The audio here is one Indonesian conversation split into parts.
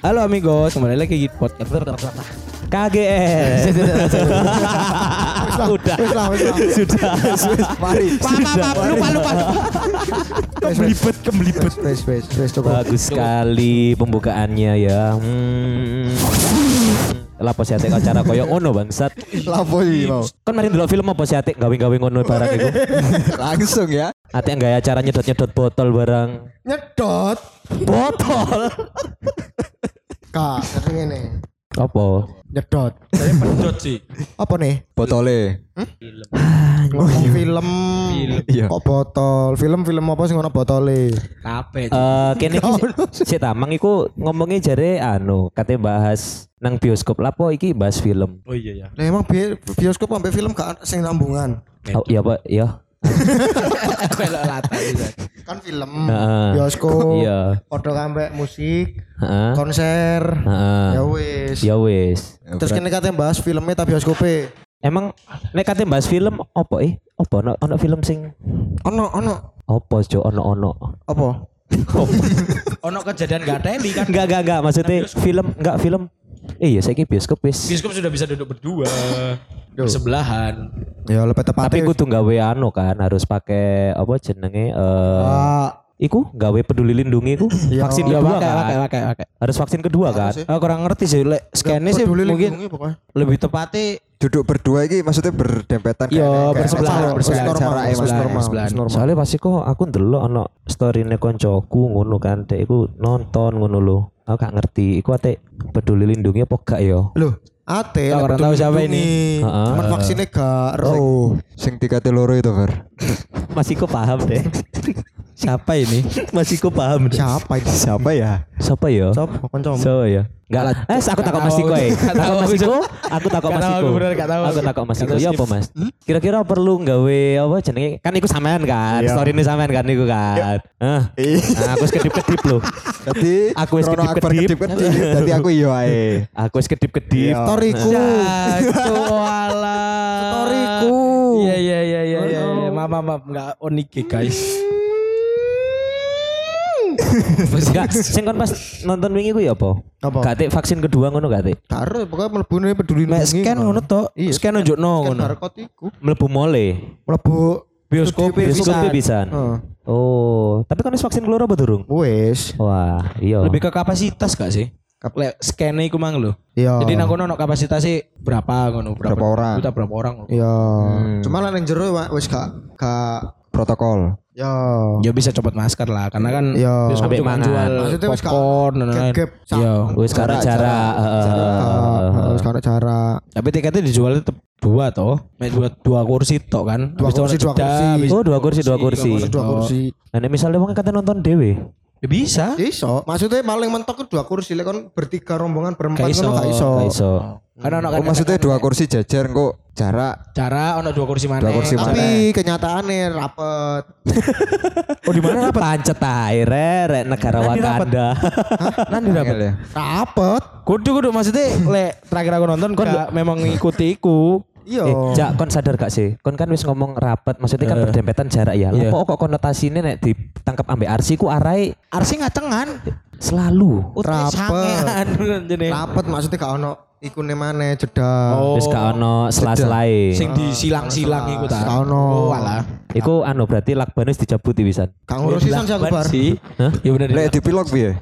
Halo amigos, kembali lagi di podcast KGS. Udah. Wis lah, wis lah. Sudah. Mari. Maaf, lupa, lupa. Kemblibet, kemblibet. Bagus sekali pembukaannya ya. Hmm. Lapo sih atik acara koyo ngono bangsat. Lapo iki mau. Kan mari ndelok film apa sih atik gawe-gawe ngono barang iku. Langsung ya. Atik nggak acara nyedot-nyedot botol barang. Nyedot. Botol. Kak, tapi ngene. Apa? Nyedot. Saya pedot sih. Apa nih? Botole. Ngomong film. Iya. Kok botol? Film-film apa sih ngono botole? Kape. Eh kene iki sik tamang iku ngomongnya jare anu kate bahas nang bioskop lapo iki bahas film. Oh iya ya. Lah emang bi- bioskop sampai film gak sing sambungan. Oh, iya Pak, iya. Lata gitu. Kan film, bioskop, Iya. podo sampai musik, Heeh. konser. Heeh. Ya wis. Ya wis. Terus kene katanya bahas filmnya tapi bioskopnya. Emang nek kate bahas film apa eh? Apa ono ono film sing Ono ono apa jo ono ono. apa? Ono kejadian gak teli kan. Enggak enggak enggak maksudnya film enggak film. Eh iya saiki bioskop wis. Bioskop sudah bisa duduk berdua. Bersebelahan. Ya lebih tepat. Tapi kudu gawe anu kan harus pakai apa jenenge eh Ah, iku gawe peduli lindungi iku Iya. vaksin Iya kedua pakai kan. pakai pakai pakai. Harus vaksin kedua kan. sih. Aku kurang ngerti sih lek scan sih mungkin pokoknya. lebih tepatnya Duduk berdua iki maksudnya berdempetan Iya, bersebelahan, bersebelahan. normal, normal, sebelahan. normal. Soalnya pasti kok aku ndelok ono storyne koncoku ngono kan dek iku nonton ngono lho. Aku gak ngerti iku ate peduli lindungi apa gak ya? Loh, ate orang peduli tahu siapa lindungi. Heeh. Cuman vaksinnya gak. Oh, sing dikate loro itu, Ver. Masih kok paham deh. siapa ini? Masih kok paham deh. Siapa itu? Siapa ya? Siapa ya? Siapa? Kancamu. So ya. Enggak. Eh, aku takut Mas Iko eh. Gak tahu Takut Mas aku, Iko. Aku takut Gak Mas tahu Iko. aku, bener, gak tahu Aku aku. takut Mas Gak Iko. tahu, Ya apa. Mas? Kira-kira perlu gawe apa jenenge? Kan iku sampean kan. Iya. Story ini sampean kan iku kan. Hah. Nah, aku wis kedip-kedip loh. Tadi Aku wis Rono Akbar kedip-kedip. kedip-kedip. Tadi aku iya ae. Aku wis kedip-kedip. Iya. Storyku. Alah. Storyku. Iya iya iya iya iya. iya. Maaf maaf maaf enggak onike guys. Enggak, sing kon pas nonton wingi ku ya apa? Apa? Gak vaksin kedua ngono gak tik? Karo pokoknya mlebu nih peduli Mek lindungi. scan ngono to. Iya. Scan nunjukno Scan ngono. barcode iku. Mlebu mole. Mlebu Bioskop Bioskop bisa. Oh, tapi kan wis vaksin keloro apa durung? Wes. Wah, iya. Lebih ke kapasitas gak sih? Lek scan iku mang lho. Iya. Jadi nang kono ono kapasitasnya berapa ngono, berapa, Berapa orang? Kita berapa orang ngono. Iya. Hmm. Cuma lah yang jero Pak, wis gak gak Protokol. ya Ya bisa copot masker lah karena kan Iya. bioskop mangan. jual Maksudnya wis gak popcorn dan lain-lain. gap-gap. Iya. Wis karena Jarak, cara Ah, wis gak cara. Tapi tiketnya dijual tetap dua toh. Mek dua, dua kursi toh kan. Dua kursi, dua kursi. Oh, dua kursi, dua kursi. Dua kursi. Nah, nek misalnya wong kate nonton dhewe. Ya bisa. Iso. Maksudnya paling mentok itu dua kursi. Lek kon bertiga rombongan berempat ngono gak iso. Gak iso. Kan ono Oh, kan maksudnya dua kursi jajar kok jarak cara ono dua kursi mana? Dua kursi mana? Tapi kenyataannya rapet. Oh di mana rapat? Pancet ae re, rek negara. Wakanda. Nanti rapat. ya. Rapet. Kudu kudu maksudnya le terakhir aku nonton kon memang ngikuti iku. Iya. Eh, Jak, kon sadar gak sih? Kon kan wis ngomong rapat, maksudnya kan Eh. berdempetan jarak ya. Iya. Lah kok kok konotasinya nek ditangkap ambek Arsi ku arai Arsi ngacengan. selalu. Rapet. Rapet maksudnya gak ono ikune mana jeda. Oh. Wis gak ono sela-selae. Sing disilang-silang iku ta. Gak ono. Oh alah. Iku anu berarti lakban wis dicabuti pisan. Gak ngurus sisan sih aku bar. Ya bener. Lek dipilok piye?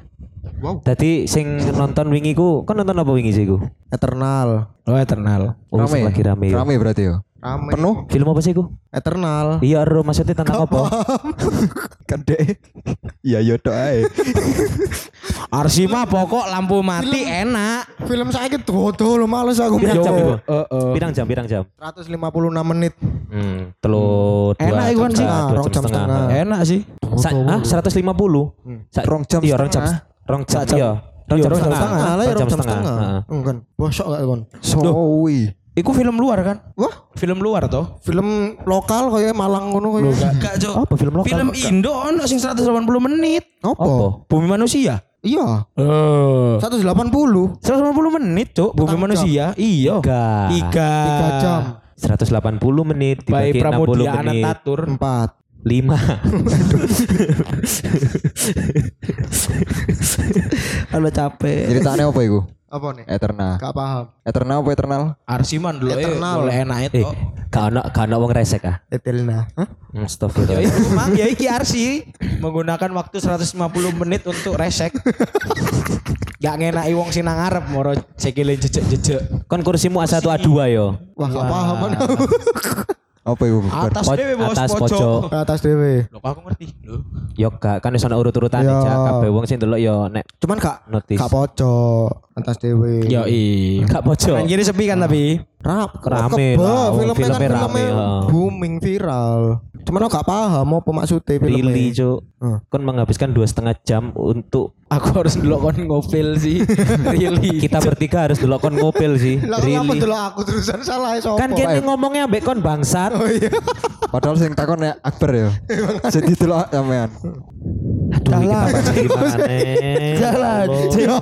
Wow. Dadi sing nonton wingi ku, kon nonton apa wingi sih ku? Eternal. Oh eternal. Oh, Rame. lagi rame. Rame berarti yo. Rame. Penuh Film apa sih ku? Eternal. Iya, ero maksudnya tentang apa? kan. Iya yo tok ae. Arsi mah pokok lampu mati enak. Film saya gitu bodoh lo males aku. Pirang jam itu? Heeh. Pirang jam, pirang jam. 156 menit. Hmm, telu dua Enak kan jam sih. Ah, rong jam setengah. setengah. Enak sih. Sa ah, 150. Sa Rong jam Iya, rong jam. Iya. Rong jam. Iya. Rong jam setengah. Lah ya rong jam setengah. enggak Bosok gak kan Sowi. Iku film luar kan? Wah, film luar toh? Film lokal kayak Malang ngono kayak. Enggak, Cok. Apa film lokal? Film Indo ono sing 180 menit. Apa? Bumi manusia. Iya. Eh. Uh. 180. 180 menit, cok. Bumi Tentang manusia. Jam. Iya. Tiga. Tiga. Tiga jam. 180 menit dibagi 60 menit. Pramudia Anantatur. 4 lima. Ada capek. Ceritanya apa itu? Apa nih? Eternal. Gak paham. Eternal apa Eternal? Arsiman dulu eh. Eternal. Boleh enak itu. Eh, gak ada gak ada uang resek ah. Eternal stop ya itu memang ya iki Arsi. Menggunakan waktu 150 menit untuk resek. Gak ngenai wong sing sinang arep moro cekile jejek-jejek. Kon kursimu a satu A2 yo. Wah gak paham apa iku? Bar? Atas Po- dhewe bos atas pojok. atas dewe. Loh kok aku ngerti. Loh. Yo gak kan wis ono urut-urutan Yo. ya kabeh wong sing delok yo nek Cuman gak notis. gak pojok atas dewe. Yo i. Gak pojok. Kan kiri sepi kan tapi. Rap, Rame filmnya kan filmnya rame, filmnya ha. booming viral. Cuman aku gak paham apa maksudnya filmnya. Really cuk. Hmm. Kon menghabiskan dua setengah jam untuk Aku harus dulu kon ngopil sih. really. kita bertiga harus delok kon ngopil sih. Lah kenapa Really. dulu aku terusan salah ya Kan kene ngomongnya ambek kon bangsat. Oh iya. Padahal sing takon ya Akbar ya. Sing didelok sampean. Aduh gimana? Jalan. Ya?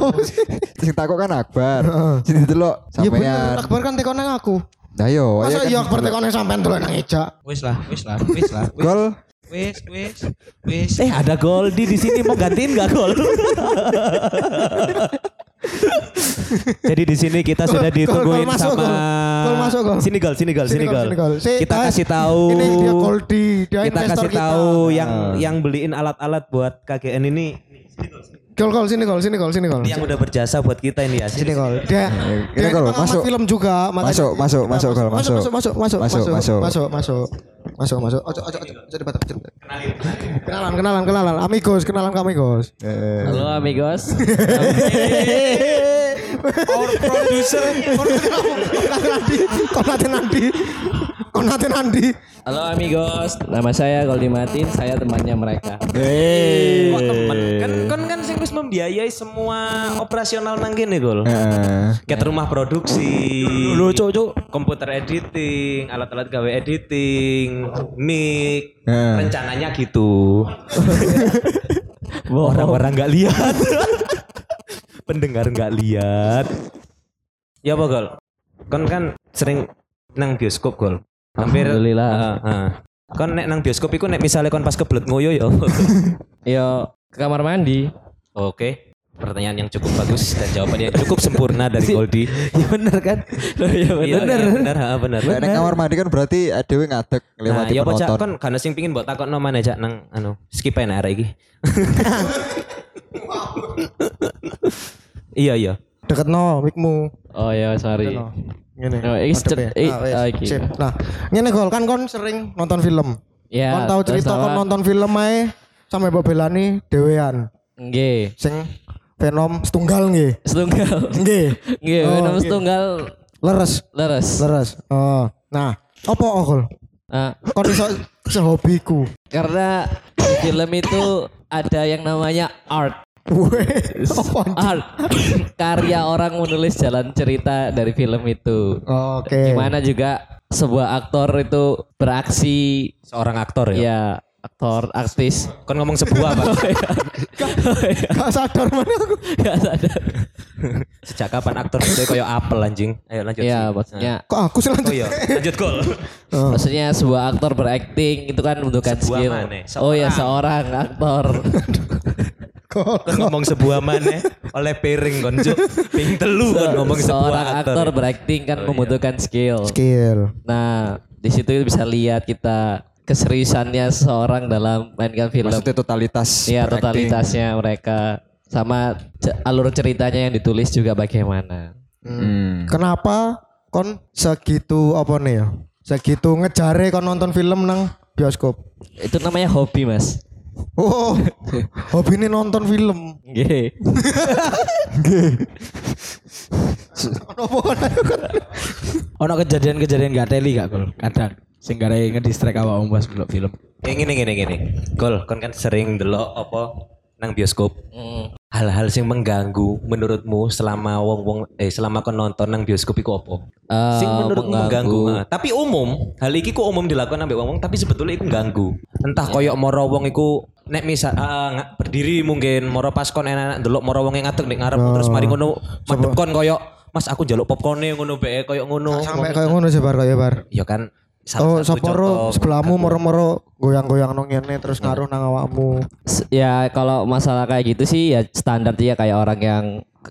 Sing takon kan Akbar. Didelok Iya bener, sampean. Akbar kan tekon nang aku. Nah yo, Masa ayo iya kan Akbar tekon nang sampean dulu nang Eja. Wis lah, wis lah, wis lah. wis. Gol. Wis, wis, wis. Eh ada Goldi di sini mau gantiin gak gol? Jadi di sini kita sudah Gol, ditungguin gol masuk, sama gol. Gol masuk, gol. Sini gol, sini gol, sini gol. Kita kasih tahu Ini dia Goldi, dia kita kasih kita. tahu yang yang beliin alat-alat buat KGN ini Gol gol sini gol, sini gol, sini gol. yang udah berjasa buat kita ini ya. Sini. Dia Ini dia gol, pengamat masuk. film juga, Masuk, masuk, masuk, gol, masuk, masuk. masuk, masuk, masuk, Masuk, masuk, masuk. masuk, masuk, masuk, masuk. Ojo, ojo, ojo, ojo dibatak. Kenalan, kenalan, kenalan, amigos, kenalan kami amigos. Eh, Halo amigos. Our producer Konate nanti, konate nanti. Halo amigos. Nama saya Goldi Martin, saya temannya mereka. Kok temen? Kan kan kan sing wis membiayai semua operasional nang kene gol. eh, Kayak rumah produksi, Lu cuk cuk. komputer editing, alat-alat gawe editing, mic, rencananya gitu. Orang-orang nggak lihat. Pendengar nggak lihat. Ya apa gol? Kon kan sering nang bioskop gol. Hampir. Alhamdulillah. Heeh, heeh. Kon nek nang bioskop iku nek misalnya kon pas kebelet ngoyo ya. Yo ke kamar mandi. Oke. Pertanyaan yang cukup bagus dan jawaban yang cukup sempurna dari Goldi. Ya bener kan? Iya benar. Benar, ha, benar. Nek nang kamar mandi kan berarti adewe ngadeg Nah, lewati ya apa Cak? penonton. kon kan sing pingin mbok takokno maneh Cak nang anu skip ae nek arek iki. iya iya. Deket no, mikmu. Oh ya sorry. Ngene. Oh, iki Madep cet- ya. Nah, oh, iki. sip. Nah, ngene gol kan kon sering nonton film. Ya. kon tahu cerita kon nonton film ae sampai mbok belani dhewean. Nggih. Sing Venom setunggal nggih. Setunggal. Nggih. Nggih, Oh, Venom setunggal Leres, leres. leres. Oh. Nah, apa gol? Ah, Kon iso sehobiku. karena di film itu ada yang namanya art. Weh, apa anjing? Art. Karya orang menulis jalan cerita dari film itu. Oke. Gimana juga sebuah aktor itu beraksi Seorang aktor ya. ya aktor artis Kon ngomong sebuah, Pak. Gak sadar mana aku. Gak sadar Sejak kapan aktor itu kayak apel anjing? Ayo lanjut. ya sih. maksudnya Kok aku sih Oh lanjut? iya, lanjut gol. maksudnya sebuah aktor berakting itu kan membutuhkan Sebuah skill mana? oh ya Seorang. aktor Kok ngomong sebuah maneh oleh piring kon cuk. Ping telu kon ngomong sebuah seorang aktor. aktor berakting kan membutuhkan skill skill. nah di situ bisa lihat kita keseriusannya seseorang dalam mainkan film Maksudnya totalitas. ya berakting. totalitasnya mereka sama ce- alur ceritanya yang ditulis juga bagaimana Hmm. Kenapa kon segitu apa nih ya? Segitu ngejare kon nonton film nang bioskop. itu namanya hobi mas Oh, hobi ini nonton film. Nggih. Ono kejadian-kejadian gak teli gak gol? Kadang sing gak ngedistract awakmu pas delok film. Kayak gini gini gini. Gol, kon kan sering delok apa nang bioskop. Mm. Hal-hal sing mengganggu menurutmu selama wong wong eh selama kon nonton nang bioskop iku apa? Eh, sing menurutmu mengganggu. mengganggu. Nah, tapi umum, hal iki ku umum dilakukan ambek wong wong tapi sebetulnya iku ganggu. Entah koyok moro wong iku nek misal ah, nga- berdiri mungkin moro pas kon enak delok moro wong yang ngadeg nek ngarep terus mari ngono madep kon koyok Mas aku jaluk popcornnya ngono be koyok ngono. Sampai kayak ngono sih bar kayak bar. Ya kan Oh, satu Sapporo contoh sebelahmu moro-moro goyang-goyang ngene terus Iya. ngaruh nang awakmu. Ya kalau masalah kayak gitu sih ya standar ya kayak orang yang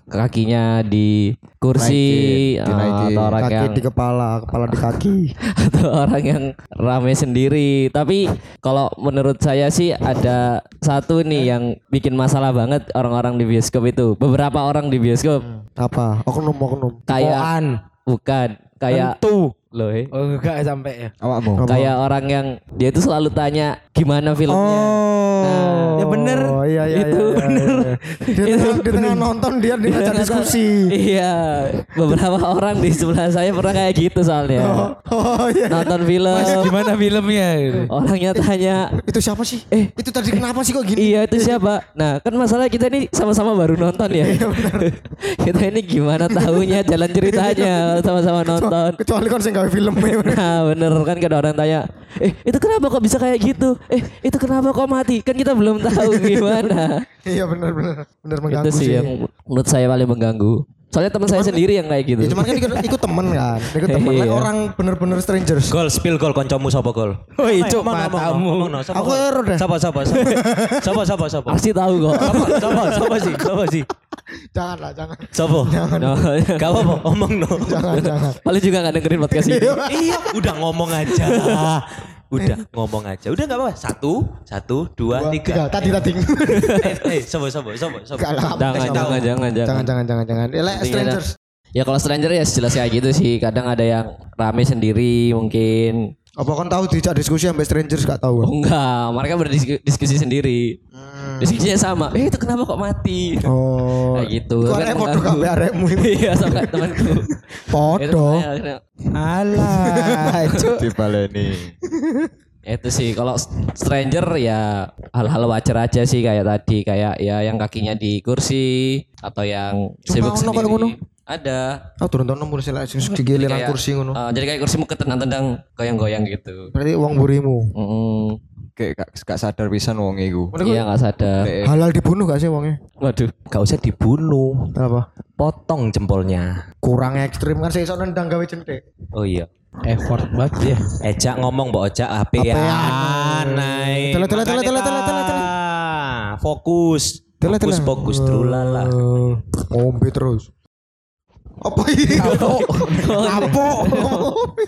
kakinya di kursi Naikin, eh, dinaikin. atau orang Kaki yang di kepala, kepala di kaki. atau orang yang rame sendiri. Tapi kalau menurut saya sih ada satu nih yang bikin masalah banget orang-orang di bioskop itu. Beberapa orang di bioskop Apa? Oknum oknum. kayak bukan kayak Tentu. Loh eh. Oh enggak sampai ya. Awakmu. kayak orang yang dia tuh selalu tanya gimana filmnya. Oh. Ya bener. Oh iya iya Itu iya. iya, iya. Di tengah, di tengah nonton dia dia ngajak diskusi. Iya, beberapa orang di sebelah saya pernah kayak gitu soalnya. Oh iya. Nonton film, Gimana filmnya? gitu? orangnya tanya, Itu siapa sih? Eh, itu tadi kenapa sih kok gini? iya itu siapa? Nah kan masalah kita ini sama-sama baru nonton ya. kita ini gimana tahunya jalan ceritanya sama-sama nonton. Kecuali kan nggak film. Nah bener kan kada orang tanya Eh itu kenapa kok bisa kayak gitu? Eh itu kenapa kok mati? Kan kita belum tahu gimana. Iya benar benar benar mengganggu Itu sih. yang menurut saya paling mengganggu Soalnya teman saya sendiri yang kayak gitu Ya cuman kan ikut, ikut temen kan, ikut temen. Lah Iya. orang bener-bener strangers. Gol, spill gol koncomu sapa gol? Oh, ngomong, ngomong, matamu. Aku error deh. Sapa sapa sapa. Sapa sapa sapa. Pasti tahu kok Sapa sapa sih? Sapa sih? Jangan lah, jangan. Sapa? No, Gak apa-apa, omong no. Jangan, jangan. Paling juga gak dengerin podcast ini iya, udah ngomong aja. Udah ngomong aja. Udah gak apa-apa. Satu, satu, dua, tiga. Tadi tadi. Eh, eh, sapa sapa sapa. Enggak lah. Jangan, Jangan, jangan, jangan, jangan jangan, jangan. Eh, like strangers. Ya kalau stranger ya jelas kayak gitu sih Kadang ada yang rame sendiri mungkin Apa kan tahu dijak diskusi sampai strangers gak tahu? Oh enggak, mereka berdiskusi sendiri Diskusinya sama Eh itu kenapa kok mati Oh. Kayak gitu Kok Kan arek podo mengganggu. kabeh arekmu itu. Iya sama temanku Itu Podo. akhirnya- Alah, cuk. Dibaleni. Itu sih kalau stranger ya hal-hal wajar aja sih kayak tadi kayak ya yang kakinya di kursi atau yang Cuma sibuk sendiri ngono? ada Oh turun turun nomor sing digiliran Kayak, kursi ngono. eh, jadi kayak kursimu ketendang-tendang goyang-goyang gitu Berarti uang burimu. Mm, Kayak gak, gak sadar pisan wong iku. iya nggak sadar Halal dibunuh gak sih wongnya? waduh Gak usah dibunuh. Kenapa? Potong jempolnya. Kurang ekstrim kan saya iso nendang gawe centek. Oh iya. Effort banget ya. Ejak ngomong mbok ojak HP ya. Naik. Tele, tele, tele, tele, tele, tele. Fokus. Tele, Fokus tele. fokus trulala. Eh, Ngombe terus. Apa ini? Apa?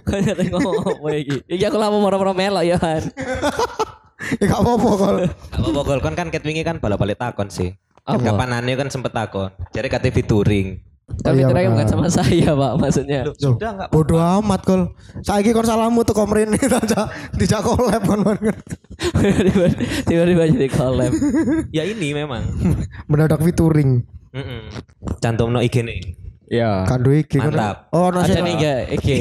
Kayak tadi ngomong apa iki? Iki aku lama moro-moro melok ya kan. Ya gak apa-apa kol. Gak apa-apa gol kan kan ket wingi kan balik-balik takon sih. Apa? Kapan kan sempet takon. Jadi KTV touring. Tapi iya, terakhir benar. bukan sama saya pak maksudnya. Loh, Sudah enggak Bodoh amat kol. Saiki kon salahmu tuh komrin dijak dijak collab kon. Tiba-tiba jadi collab. Ya ini memang. Mendadak featuring. Mm Cantum no IG nih. Ya. Kado iki. Mantap. Oh, no Ada sih. nih gak? Iki.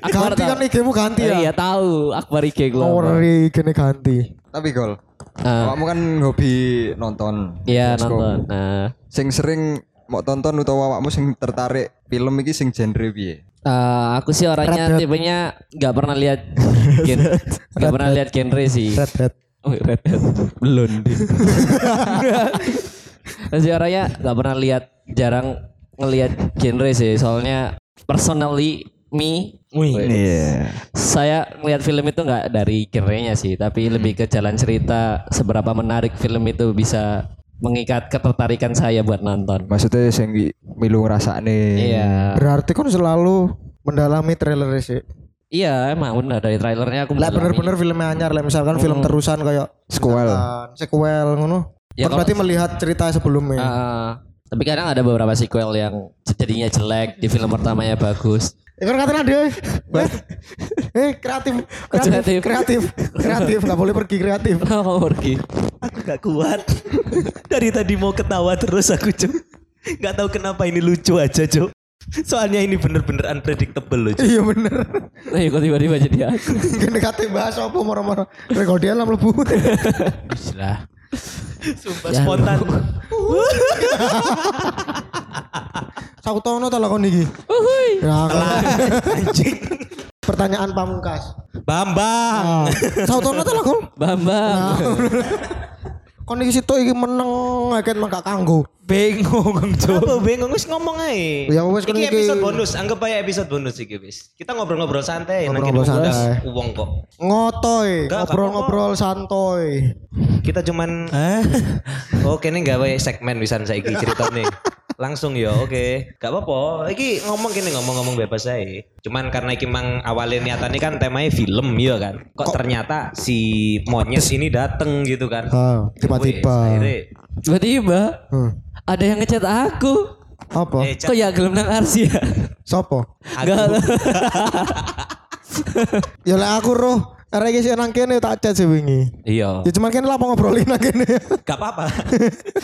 Akbar Ganti kan tahu. IG-mu ganti ya. Iya tahu. Akbar IG gue. Nomor IG-ne ganti. Tapi gol. Ah. Awakmu kan hobi nonton. Iya nonton. Nah, Sing sering mau tonton utawa awakmu sing tertarik film iki sing genre piye? eh, aku sih orangnya Red tipenya nggak pernah lihat gen, nggak pernah lihat genre sih. Red Hat. Oh, Red Hat. Belum. Masih orangnya nggak pernah lihat, jarang ngelihat genre sih. Soalnya personally me Iya. saya ngelihat film itu nggak dari genrenya sih, tapi lebih ke jalan cerita seberapa menarik film itu bisa mengikat ketertarikan saya buat nonton. Maksudnya sing i- milu ngrasakne. Iya, Berarti kon selalu mendalami trailer sih. iya emang benar dari trailernya aku Lah bener-bener filmnya anyar lah misalkan film terusan kayak Sequel. misalkan sequel ngono. Ya, Kon berarti melihat cerita sebelumnya. Ah, tapi kadang ada beberapa sequel yang jadinya jelek di film pertamanya bagus. Ya kan kata dia. Eh, eh kreatif, kreatif, Kreatif. kreatif, kreatif, nggak boleh pergi kreatif. Kenapa kamu pergi? Aku gak kuat. Dari tadi mau ketawa terus aku cuk. Gak tahu kenapa ini lucu aja cuk. Soalnya ini bener-bener unpredictable loh cuk. Iya bener. Nah, kok tiba-tiba jadi aku. Gini kata bahas apa moro-moro. Rekodian lah mlebu. Lah. Sumpah Ya, spontan. Sautono ta lakon iki. Ya, Anjing. pertanyaan pamungkas. Bambang. Sautono ta lakon. Bambang. Kon iki situ iki meneng akeh mah gak kanggo. Bingung, Cuk. Apa bingung wis ngomong ae. Ya wis, iki iki- episode bonus, anggap aja episode bonus iki wis. Kita ngobrol-ngobrol santai nang Ngobrol-ngobrol kene santai. uang kok. Ngotoy, ngobrol-ngobrol santoy. Kita cuman Oh, kene gawe segmen wisan saiki ceritane. Langsung ya, oke. Gak apa-apa. Iki ngomong kene ngomong-ngomong bebas ae. Cuman karena iki mang awalnya niatannya kan temanya film ya kan. Kok, ternyata si monyet ini dateng gitu kan. Ah, tiba-tiba. Tiba-tiba Hmm. ada yang ngechat aku. Apa? eh, Kok ya gelem nang Arsi ya? Sopo? Enggak. Ya lek aku roh, arek iki sing nang kene tak chat sih wingi. Iya. Ya cuman kene lah ngobrolin nang kene. Gak apa-apa.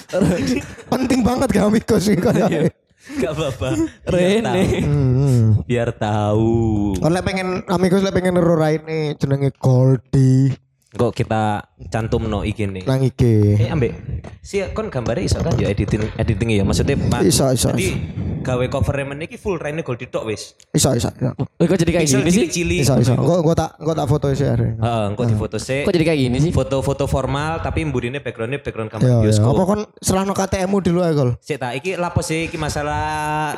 Penting banget gak amigos sih kayak. Gak apa-apa. Biar Rene. tahu. Hmm. Biar tahu. Kalau pengen amigos lek pengen nero raine jenenge Goldie Kok kita cantum no iki nih. nang iki. Eh ambek si kon gambarnya iso kan ya editing editing ya maksudnya Pak. Iso, iso, Jadi gawe cover meniki full raine gold tok wis. Iso iso. Oh, kok jadi kayak gini sih? cilik-cilik. Iso iso. Gua gua tak gua tak foto sih arek. Heeh, engko difoto sih. Kok jadi kayak gini sih? Foto-foto formal tapi mbudine backgroundnya background kamar Ya, ya. bioskop. Apa kon selano KTM-mu dulu ae, Gol? Sik ta iki lapo sih iki masalah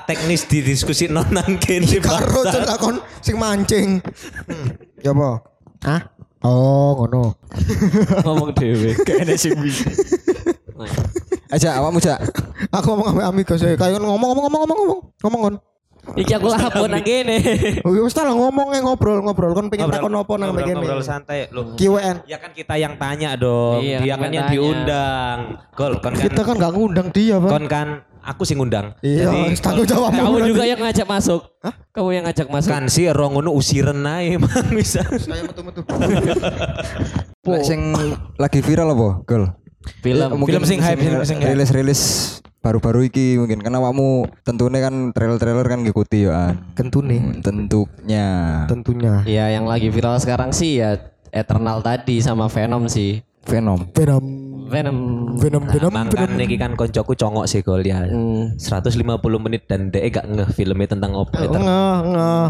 teknis di diskusi non nang kene. Karo kon sing mancing. Ya apa? Hah? Oh, ngono. Ngomong dewe. Kayaknya sih bisa. Aja awakmu jak. Aku ngomong sama amigos ya. Kayak ngomong ngomong ngomong ngomong ngomong. Ngomong kon. Iki aku lapor nang kene. Oh, ya wis tak lah ngomongnya ngobrol ngobrol kon pengen takon apa nang kene. ngobrol santai loh. QN. Ya kan kita yang tanya dong. Iya, Dia kan kan yang diundang. Gol, kon kan Kita kan gak ngundang dia, Bang. kon kan aku sih ngundang. Iya, Jadi, tanggung jawab Kamu juga yang ngajak masuk. Kamu yang ngajak masuk. kan si rong ngono usiren ae emang bisa. Saya metu-metu. Lek sing lagi viral apa? Gol. Film. Film sing hype, film sing hype. rilis-rilis baru-baru iki mungkin karena awakmu tentunya kan trailer-trailer kan ngikuti ya. An. Kentune. Tentunya. Tentunya. Ya yang lagi viral sekarang sih ya Eternal tadi sama Venom sih. Venom. Venom. Venom. Venom Venom. Emang kan iki kan koncoku congok sih gol ya. Hmm. 150 menit dan dia gak ngeh filmnya tentang apa. Ngah, ngah.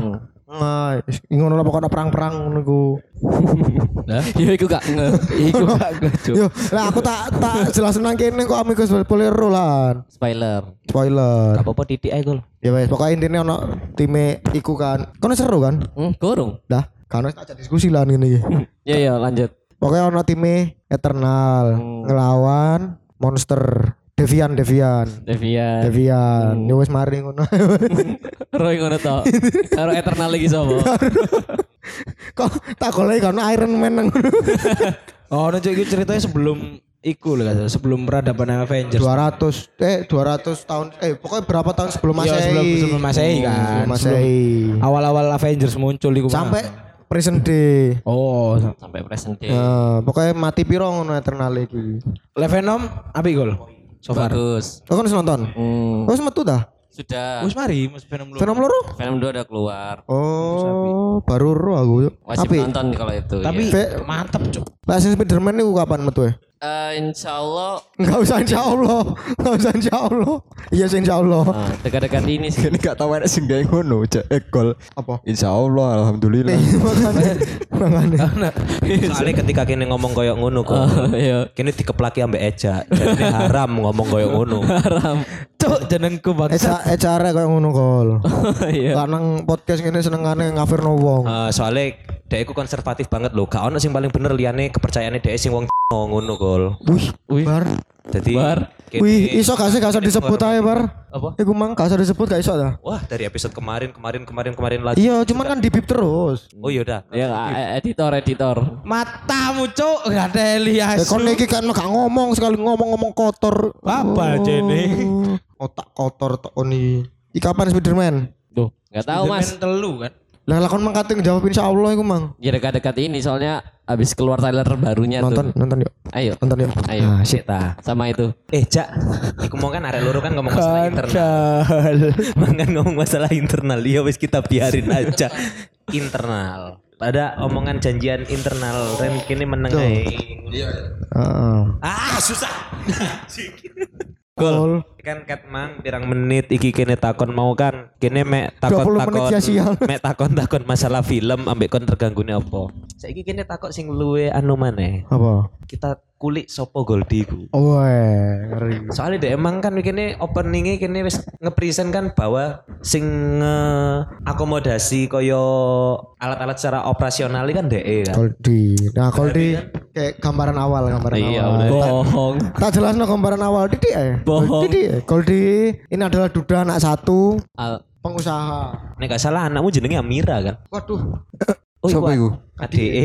Ngah. Ngono lah pokoknya perang-perang ngono ku. Ya iku gak nge. Iku gak nge. Yo, lah aku tak tak jelasin nang kene kok amigos boleh lan. Spoiler. Spoiler. Gak apa-apa titik ae. Ya wes, pokoknya intinya ono time iku kan. Kono seru kan? Hmm, kurung. Dah, kan wis tak ajak diskusi lah ngene iki. Ya ya lanjut. Pokoknya ono time Eternal ngelawan monster Devian Devian. Devian. Devian. Ya wis mari ngono. Roy ngono to. Karo Eternal lagi sapa? Kok tak golek kan Iron Man nang ngono. Oh, Cuk, itu ceritanya sebelum iku kata, sebelum peradaban Avengers. 200 eh 200 tahun eh pokoknya berapa tahun sebelum Iya, Masehi. sebelum sebelum Masehi kan. Sebelum Masehi. Awal-awal Avengers muncul iku. Sampai present day. Oh, Sampai present day. Eh, pokoknya mati piro ngono Eternal iki. Le Venom api gol. So far. Bagus. Kau kan wis nonton? Hmm. Kau wis metu dah? Sudah. Wis mari, Mas Venom lu. Venom loro? Venom 2 udah keluar. Oh, baru ro aku. Wajib Tapi nonton kalau itu. Tapi ya. Mantep, Cuk. lah sing Spiderman niku kapan metu ya? Eh, insya Allah Enggak usah insya Allah. Enggak usah insya Allah. Iya sih insya Allah. ah, dekat-dekat ini sih. Ini gak tahu ada sing gawe ngono, jak eh gol. Apa? Insya Allah, alhamdulillah. Makanya. Makanya. Soalnya ketika kini ngomong koyok ngono kok. Oh, iya. Kini dikeplaki ambek Eja. Jadi haram ngomong koyok ngono. Haram. Cuk, jenengku bang. Eca ecara kayak ngono kol. Iya. Karena podcast ini senengane ngafirno wong. Eh, soalnya itu konservatif banget loh. Gak ono sing paling bener liane kepercayaannya dia sing wong ngono gol. Wih, Wih. bar. Jadi Bar. kini- Wih, iso gak sih gak usah disebut aja bar. Apa? Iku mang gak usah disebut gak iso dah. Wah dari episode kemarin kemarin kemarin kemarin lagi. Iya, cuman kan dibip terus. Oh yaudah. Ya eh, editor editor. Matamu, Cuk. Gak ada Elias. Ya kon iki kan gak ngomong sekali ngomong-ngomong kotor. Apa jene? Oh, Otak kotor tok oni. Iki kapan Spiderman? Tuh, nggak tahu Mas. telu kan. Lah lah kon mangkate ngejawab insyaallah iku mang. Ya dekat-dekat ini soalnya habis keluar trailer terbarunya Nonton, tuh. nonton yuk. Ayo. Nonton yuk. Ayo. Ah, Shit ah. Sama itu. Eh Cak, Iku mau kan arek loro kan ngomong masalah internal. Mangan ngomong masalah internal. Ya wis kita biarin aja. internal. Pada omongan janjian internal Ren kini meneng ae. Heeh. Ah, susah. Gol. Kan ket mang pirang menit iki kene takon mau kan? Kene mek 20 takon takon mek takon takon masalah film ambek kon terganggune apa? Saiki kene takok sing luwe anu maneh. Apa? kita kulik sopo Goldi ku Weh, ngeri. soalnya deh emang kan kene openingnya kene wis ngepresent kan bahwa sing akomodasi koyo alat-alat secara operasional kan DE kan Goldi. Nah, Goldi kayak gambaran awal, gambaran Iya, awal. udah. Bohong. Tak jelas no gambaran awal Didi eh. Bohong. Didi eh. Goldi ini adalah duda anak satu Al- pengusaha. Nek gak salah anakmu jenenge Amira kan Waduh. Oh Siapa iya iku? ADE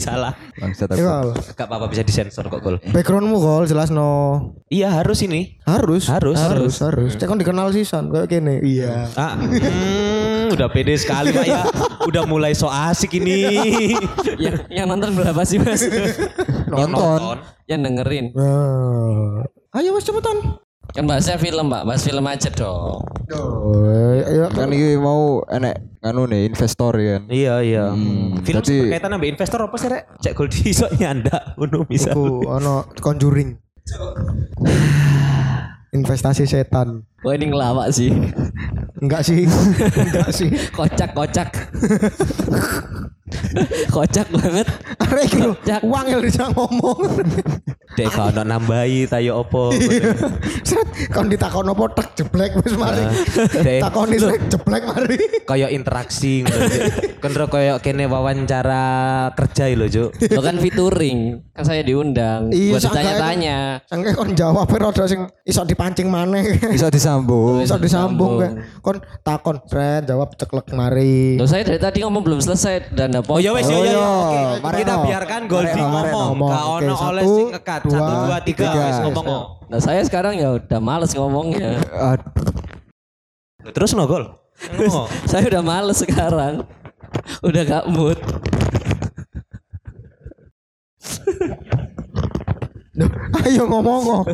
salah Bangsat aku. Iya. gak apa-apa bisa disensor kok Gol Backgroundmu gol jelas no. iya harus ini Harus. Harus. Harus. Harus. Cek kan dikenal sisan kayak gini. Iya. ah, hmm, udah pede sekali pak ya udah mulai so asik ini yang, yang nonton berapa sih mas? Nonton. yang dengerin. Nah. Ayo mas cepetan. Kan bahasnya film pak, bahas film aja dong. Oh. Kan iki mau enek anu nih investor ya kan. iya iya Hmm, film jadi- berkaitan sama investor apa sih rek cek Goldi iso nyanda ngono bisa Iku ono conjuring. Investasi setan. Wah ini ngelawak sih. Enggak sih. Enggak sih. Kocak kocak. banget. Arek uang yang bisa ngomong. dek kau nak nambahi tayo opo Set, kon ditakon opo tek jeblek wis mari. Dek. Takoni sek jeblek mari. kayak interaksi ngono kan ro kayak kene wawancara kerja lho Cuk Lo kan featuring, kan saya diundang. Iya, buat sangka ditanya-tanya. Sangke kon jawab rada sing iso dipancing maneh. Bisa disambung. Iso disambung kon takon sret jawab ceklek mari. Loh saya dari tadi ngomong belum selesai dan ada Oh ya wes ya Oh, ya. iya. Kita no. biarkan Goldi Mari no, mari no. ngomong. Gak ono oleh satu, sing ngekat. Satu, dua, tiga. Wes ngomong. Nah saya sekarang ya udah males ngomongnya. Aduh. Terus no gol. Saya udah males sekarang. Udah gak mood. Ayo ngomong kok.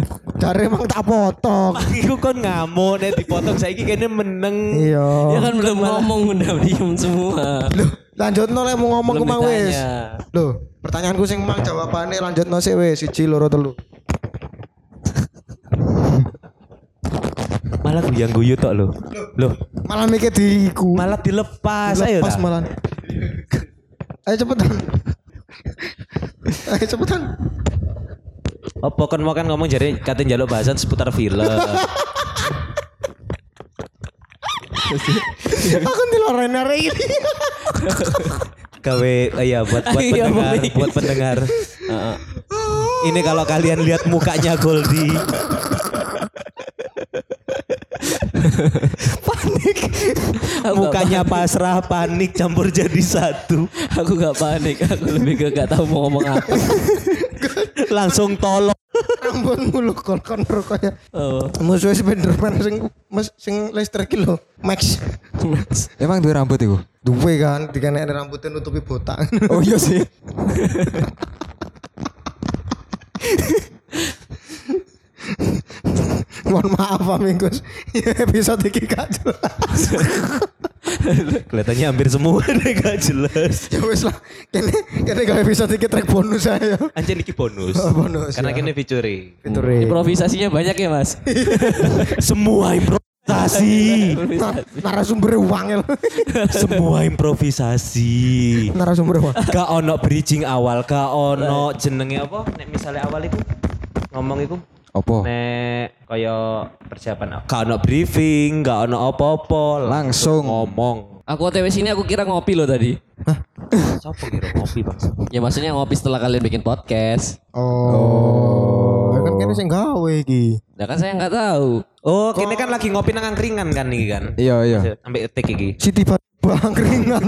Cari emang tak potong. Iku kon ngamuk nek dipotong saiki kene meneng. Iya. Ya kan belum ngomong udah diem semua. Loh, lanjut no lek mau ngomong mang wis. ditanya. Loh, pertanyaanku sing mang jawabane lanjut no sih wis siji loro telu. Malah guyang guyu tok lho. Loh, Malah mikir diku. malah dilepas ayo Pas ta. malah. Ayo cepetan. Ayo cepetan. Apa kon mau kan ngomong jadi katen jaluk bahasan seputar film. Aku arek ini. Gawe iya buat buat Iya, pendengar, buat pendengar. Ini kalau kalian lihat mukanya Goldi. panik. Aku Mukanya pasrah, panik campur jadi satu. Aku gak panik, aku lebih ke gak tahu mau ngomong apa. Langsung tolong. Rambut mulu kon kon kaya Oh. musuh Spiderman sing mes sing listrik iki lho. Max. Emang duwe rambut iku? Duwe kan dikene rambutnya nutupi botak. Oh iya sih. Mohon maaf amigos. Ya episode iki gak jelas. Kelihatannya hampir semua deh gak jelas. ya wis lah. Kene kene gak episode iki track bonus saya. Anjir iki bonus. Oh, bonus, Karena ya. kini featuring. Fiture. Improvisasinya banyak ya mas? Semua improvisasi. Narasumber uang ya. Semua improvisasi. Narasumber uang. Gak ono bridging awal, gak ono jenenge apa? Nek misalnya awal itu ngomong itu Apa? nek kaya persiapan gak ono briefing, gak ono apa-apa, Langsung. ngomong. Aku OTW sini aku kira ngopi loh tadi. Siapa kira ngopi bang? Ya maksudnya ngopi setelah kalian bikin podcast. Oh. Kan kene sing gawe iki. Nah kan saya nggak tahu. Oh, kini kan lagi ngopi nang angkringan kan nih kan? Iya iya. Sampai etik iki. Si tiba bang keringan.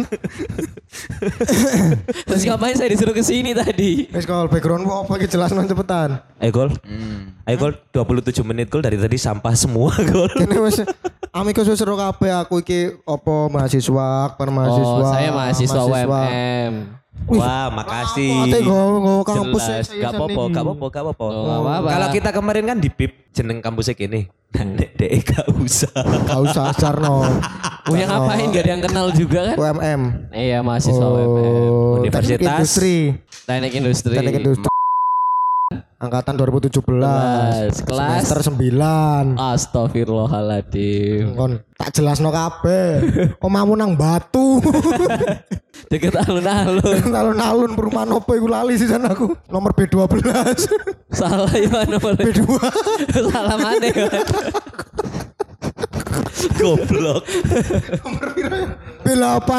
Terus ngapain saya disuruh ke sini tadi? Wis kalau backgroundmu apa iki jelas cepetan. Ayo gol. Ayo gol 27 menit gol dari tadi sampah semua gol. Kene wis amigos wis seru kabeh aku iki apa mahasiswa, per mahasiswa. Oh, saya mahasiswa UMM. Wah, makasih. Ate kampus Jelas, saya gak apa-apa, gak apa-apa, gak apa-apa. Oh, nggak apa-apa. Kalau kita kemarin kan di PIP jeneng kampusnya gini. Nek dek gak usah. Gak usah Sarno. Yang ngapain gak ada yang kenal juga kan? UMM. Iya mahasiswa UMM. Oh, teknik Universitas. industri. Teknik industri. Teknik industri. Angkatan 2017. Kelas Semester 9. Astagfirullahaladzim. Kon tak jelas no kabeh. Omamu nang batu. Deket alun-alun. Alun-alun perumahan opo iku lali sih aku. Nomor B12. Salah ya mana B2. Salah mana ya? Goblok. B8.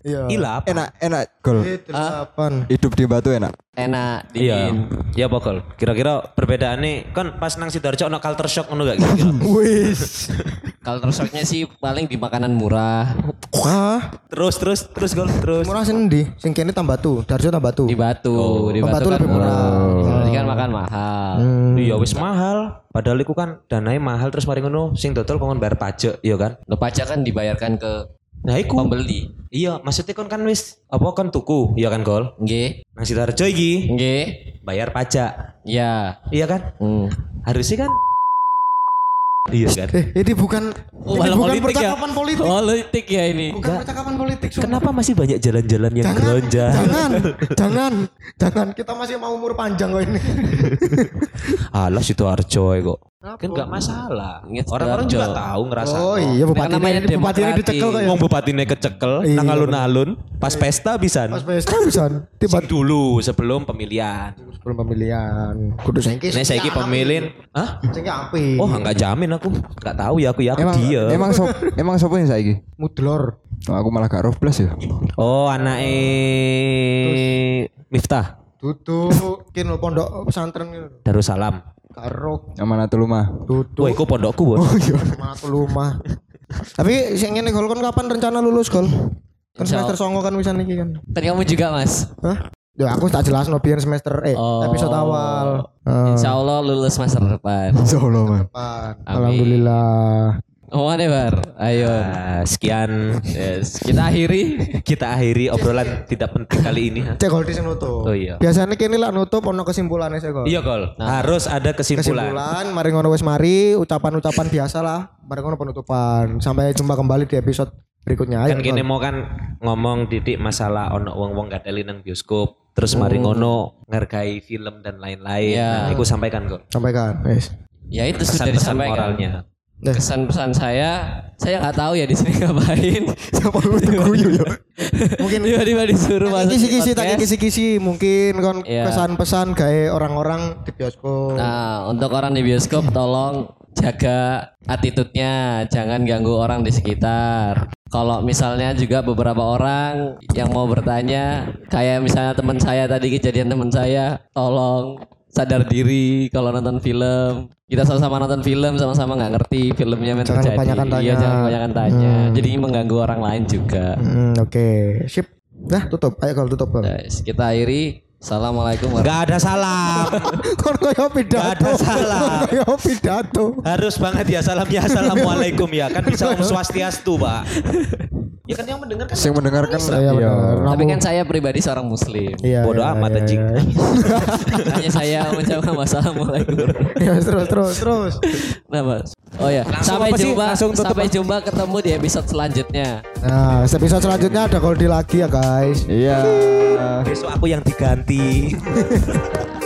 Iya. Ilap. Enak, enak gol. B8. Hidup di batu enak. Enak Iya. dingin. Ya pokol. Kira-kira perbedaannya kan pas nang Sidoarjo ono culture shock ngono gak kira-kira? Wis. Kalau shocknya sih paling di makanan murah Hah? terus terus terus gol terus. Murah sih ndi? Sing kene tambah tu, Darjo tambah tu. di Batu. di Oh, Batu, Batu kan lebih murah. Berarti kan makan mahal. Iya wis mahal. Padahal iku kan dananya mahal terus mari ngono sing dodol kon bayar pajak, iya kan? Lo pajak kan dibayarkan ke Nah iku. pembeli. Iya, maksudnya kon kan wis apa kan tuku, iya kan gol? Nggih. Nang Sidoarjo iki Nggih. bayar pajak. Ya. Iya kan? Hmm. Harusnya kan Iya kan? Eh, ini bukan Oh, ini bukan politik ya? percakapan politik. Politik ya ini. Bukan percakapan politik. sumpah. Kenapa masih banyak jalan-jalan yang Jangan, jangan, jangan, jangan. Kita masih mau umur panjang kok ini. Alah Sidoarjo kok. Kan gak masalah. Ingat Orang-orang juga tahu ngerasa. Oh iya, bupati ini, bupati ini dicekel ya. Ngomong bupatinya kecekel, Iya, nang alun-alun, pas pesta bisa. Pas pesta bisa tiba Sing dulu sebelum pemilihan. sebelum pemilihan. Kudu sengki. Nek saiki pemilihan, hah? Sengki api. Oh, enggak jamin aku. Enggak tahu ya aku ya aku Emang dia. emang sop emang sopo yang saiki? mudlor. Oh, aku malah gak roh plus ya. Oh, anake Miftah Duduk kin pondok pesantren gitu. Darussalam. Karo Amanatul Lumah. duduk Wah, iku pondokku, Bos. matu lumah. Tapi sing ngene gol kon kapan rencana lulus gol? Kan Insya semester songo kan bisa niki kan. Kan kamu juga mas. Hah? Ya aku tak jelas no biar semester eh Oh. episode awal. Eh, Insya Allah lulus semester depan. Insyaallah, Man. depan. Amin. Alhamdulillah. Oh? Ayo. Nah, sekian Yes. Kita akhiri. kita akhiri obrolan tidak penting kali ini. Cek gol di sing nutup. Oh iya. Biasanya kini lah nutup ono kesimpulannya sih gol. Iya, Gol. Harus ada kesimpulan. Kesimpulan, mari ngono wis mari, ucapan-ucapan biasa lah. Mari ngono penutupan. Sampai jumpa kembali di episode berikutnya. Ayo, kan kini mau kan ngomong didik masalah ono wong-wong gak teli nang bioskop terus mari ngono ngargai film dan lain-lain Iya. nah aku sampaikan kok Sampaikan. Wis. Ya itu sudah disampaikan. moralnya Kesan pesan saya, saya nggak tahu ya di sini ngapain. Siapa lu guyu ya? Mungkin tiba-tiba disuruh masuk Kisi-kisi, tak podcast. kisi-kisi mungkin kon Iya. pesan-pesan gawe orang-orang di bioskop. Nah, untuk orang di bioskop tolong jaga attitude-nya, jangan ganggu orang di sekitar. Kalau misalnya juga beberapa orang yang mau bertanya, kayak misalnya teman saya tadi kejadian teman saya, tolong sadar diri kalau nonton film. Kita sama-sama nonton film, sama-sama nggak ngerti filmnya yang Jangan kebanyakan Iya, tanya. jangan kebanyakan tanya. Jadi mengganggu orang lain juga. Hmm, oke. Sip. Dah tutup. Ayo kalau tutup Gol. Guys, kita akhiri. Assalamualaikum warahmatullahi Gak ada salam Kon koyo pidato. Gak ada salah. Kon koyo pidato. harus banget ya salam ya assalamualaikum ya kan bisa om swastiastu pak ya kan yang mendengarkan Yang mendengarkan Iya benar. Tapi kan saya pribadi seorang muslim. Iya. bodoh iya, amat iya, anjing iya. Hanya saya menjawab wassalamualaikum. Ya terus terus terus. Nah, Mas. Oh ya, Langsung sampai jumpa. Langsung tutup sampai jumpa ketemu di episode selanjutnya. Nah, episode selanjutnya ada Goldi lagi ya guys. Iya. besok aku yang diganti